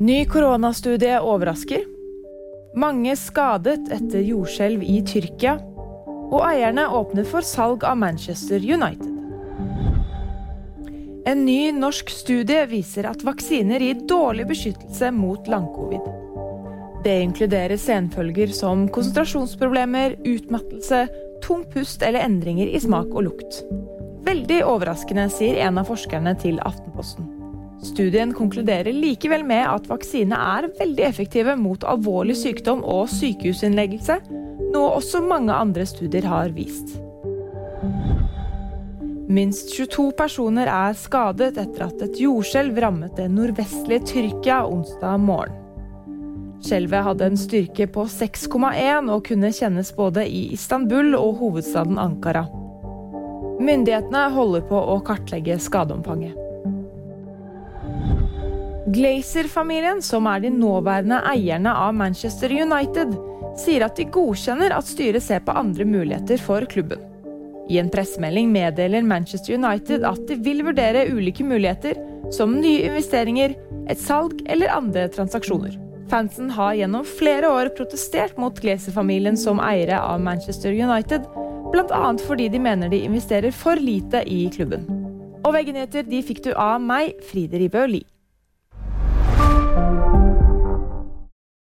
Ny koronastudie overrasker. Mange skadet etter jordskjelv i Tyrkia. Og eierne åpner for salg av Manchester United. En ny norsk studie viser at vaksiner gir dårlig beskyttelse mot langcovid. Det inkluderer senfølger som konsentrasjonsproblemer, utmattelse, tung pust eller endringer i smak og lukt. Veldig overraskende, sier en av forskerne til Aftenposten. Studien konkluderer likevel med at vaksine er veldig effektive mot alvorlig sykdom og sykehusinnleggelse, noe også mange andre studier har vist. Minst 22 personer er skadet etter at et jordskjelv rammet det nordvestlige Tyrkia onsdag morgen. Skjelvet hadde en styrke på 6,1 og kunne kjennes både i Istanbul og hovedstaden Ankara. Myndighetene holder på å kartlegge skadeomfanget. Glazer-familien, som er de nåværende eierne av Manchester United, sier at de godkjenner at styret ser på andre muligheter for klubben. I en pressemelding meddeler Manchester United at de vil vurdere ulike muligheter, som nye investeringer, et salg eller andre transaksjoner. Fansen har gjennom flere år protestert mot Glazer-familien som eiere av Manchester United, bl.a. fordi de mener de investerer for lite i klubben. Og VG-nyheter fikk du av meg, Fride Ribø Lie.